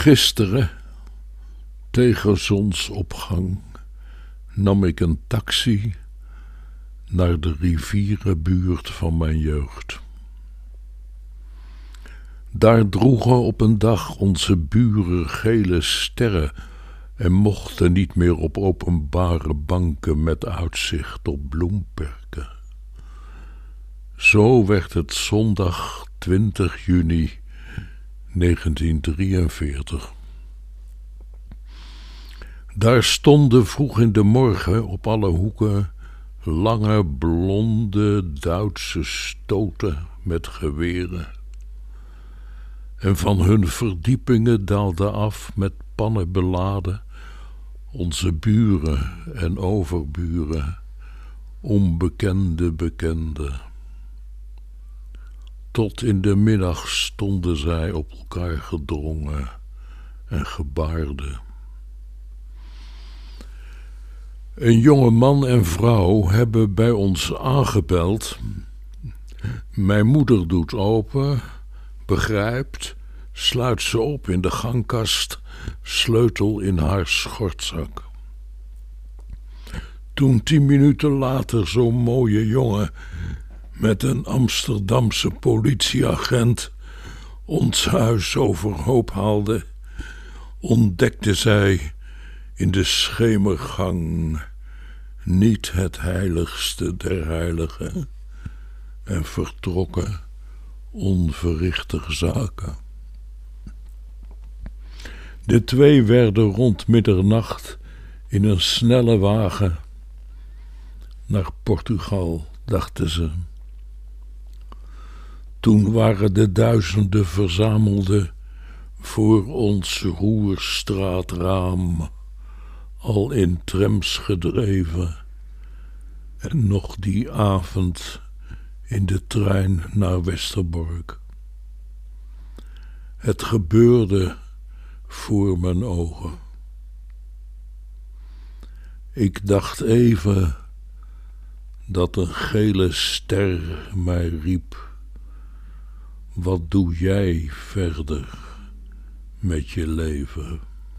Gisteren, tegen zonsopgang, nam ik een taxi naar de rivierenbuurt van mijn jeugd. Daar droegen op een dag onze buren gele sterren en mochten niet meer op openbare banken met uitzicht op bloemperken. Zo werd het zondag 20 juni 1943. Daar stonden vroeg in de morgen op alle hoeken lange blonde Duitse stoten met geweren. En van hun verdiepingen daalden af met pannen beladen onze buren en overburen, onbekende bekenden. Tot in de middag stonden zij op elkaar gedrongen en gebaarden. Een jonge man en vrouw hebben bij ons aangebeld. Mijn moeder doet open, begrijpt, sluit ze op in de gangkast, sleutel in haar schortzak. Toen tien minuten later zo'n mooie jongen met een Amsterdamse politieagent ons huis overhoop haalde, ontdekte zij in de schemergang niet het heiligste der heiligen en vertrokken onverrichtig zaken. De twee werden rond middernacht in een snelle wagen naar Portugal, dachten ze. Toen waren de duizenden verzamelden voor ons roerstraatraam al in trams gedreven en nog die avond in de trein naar Westerbork. Het gebeurde voor mijn ogen. Ik dacht even dat een gele ster mij riep wat doe jij verder met je leven?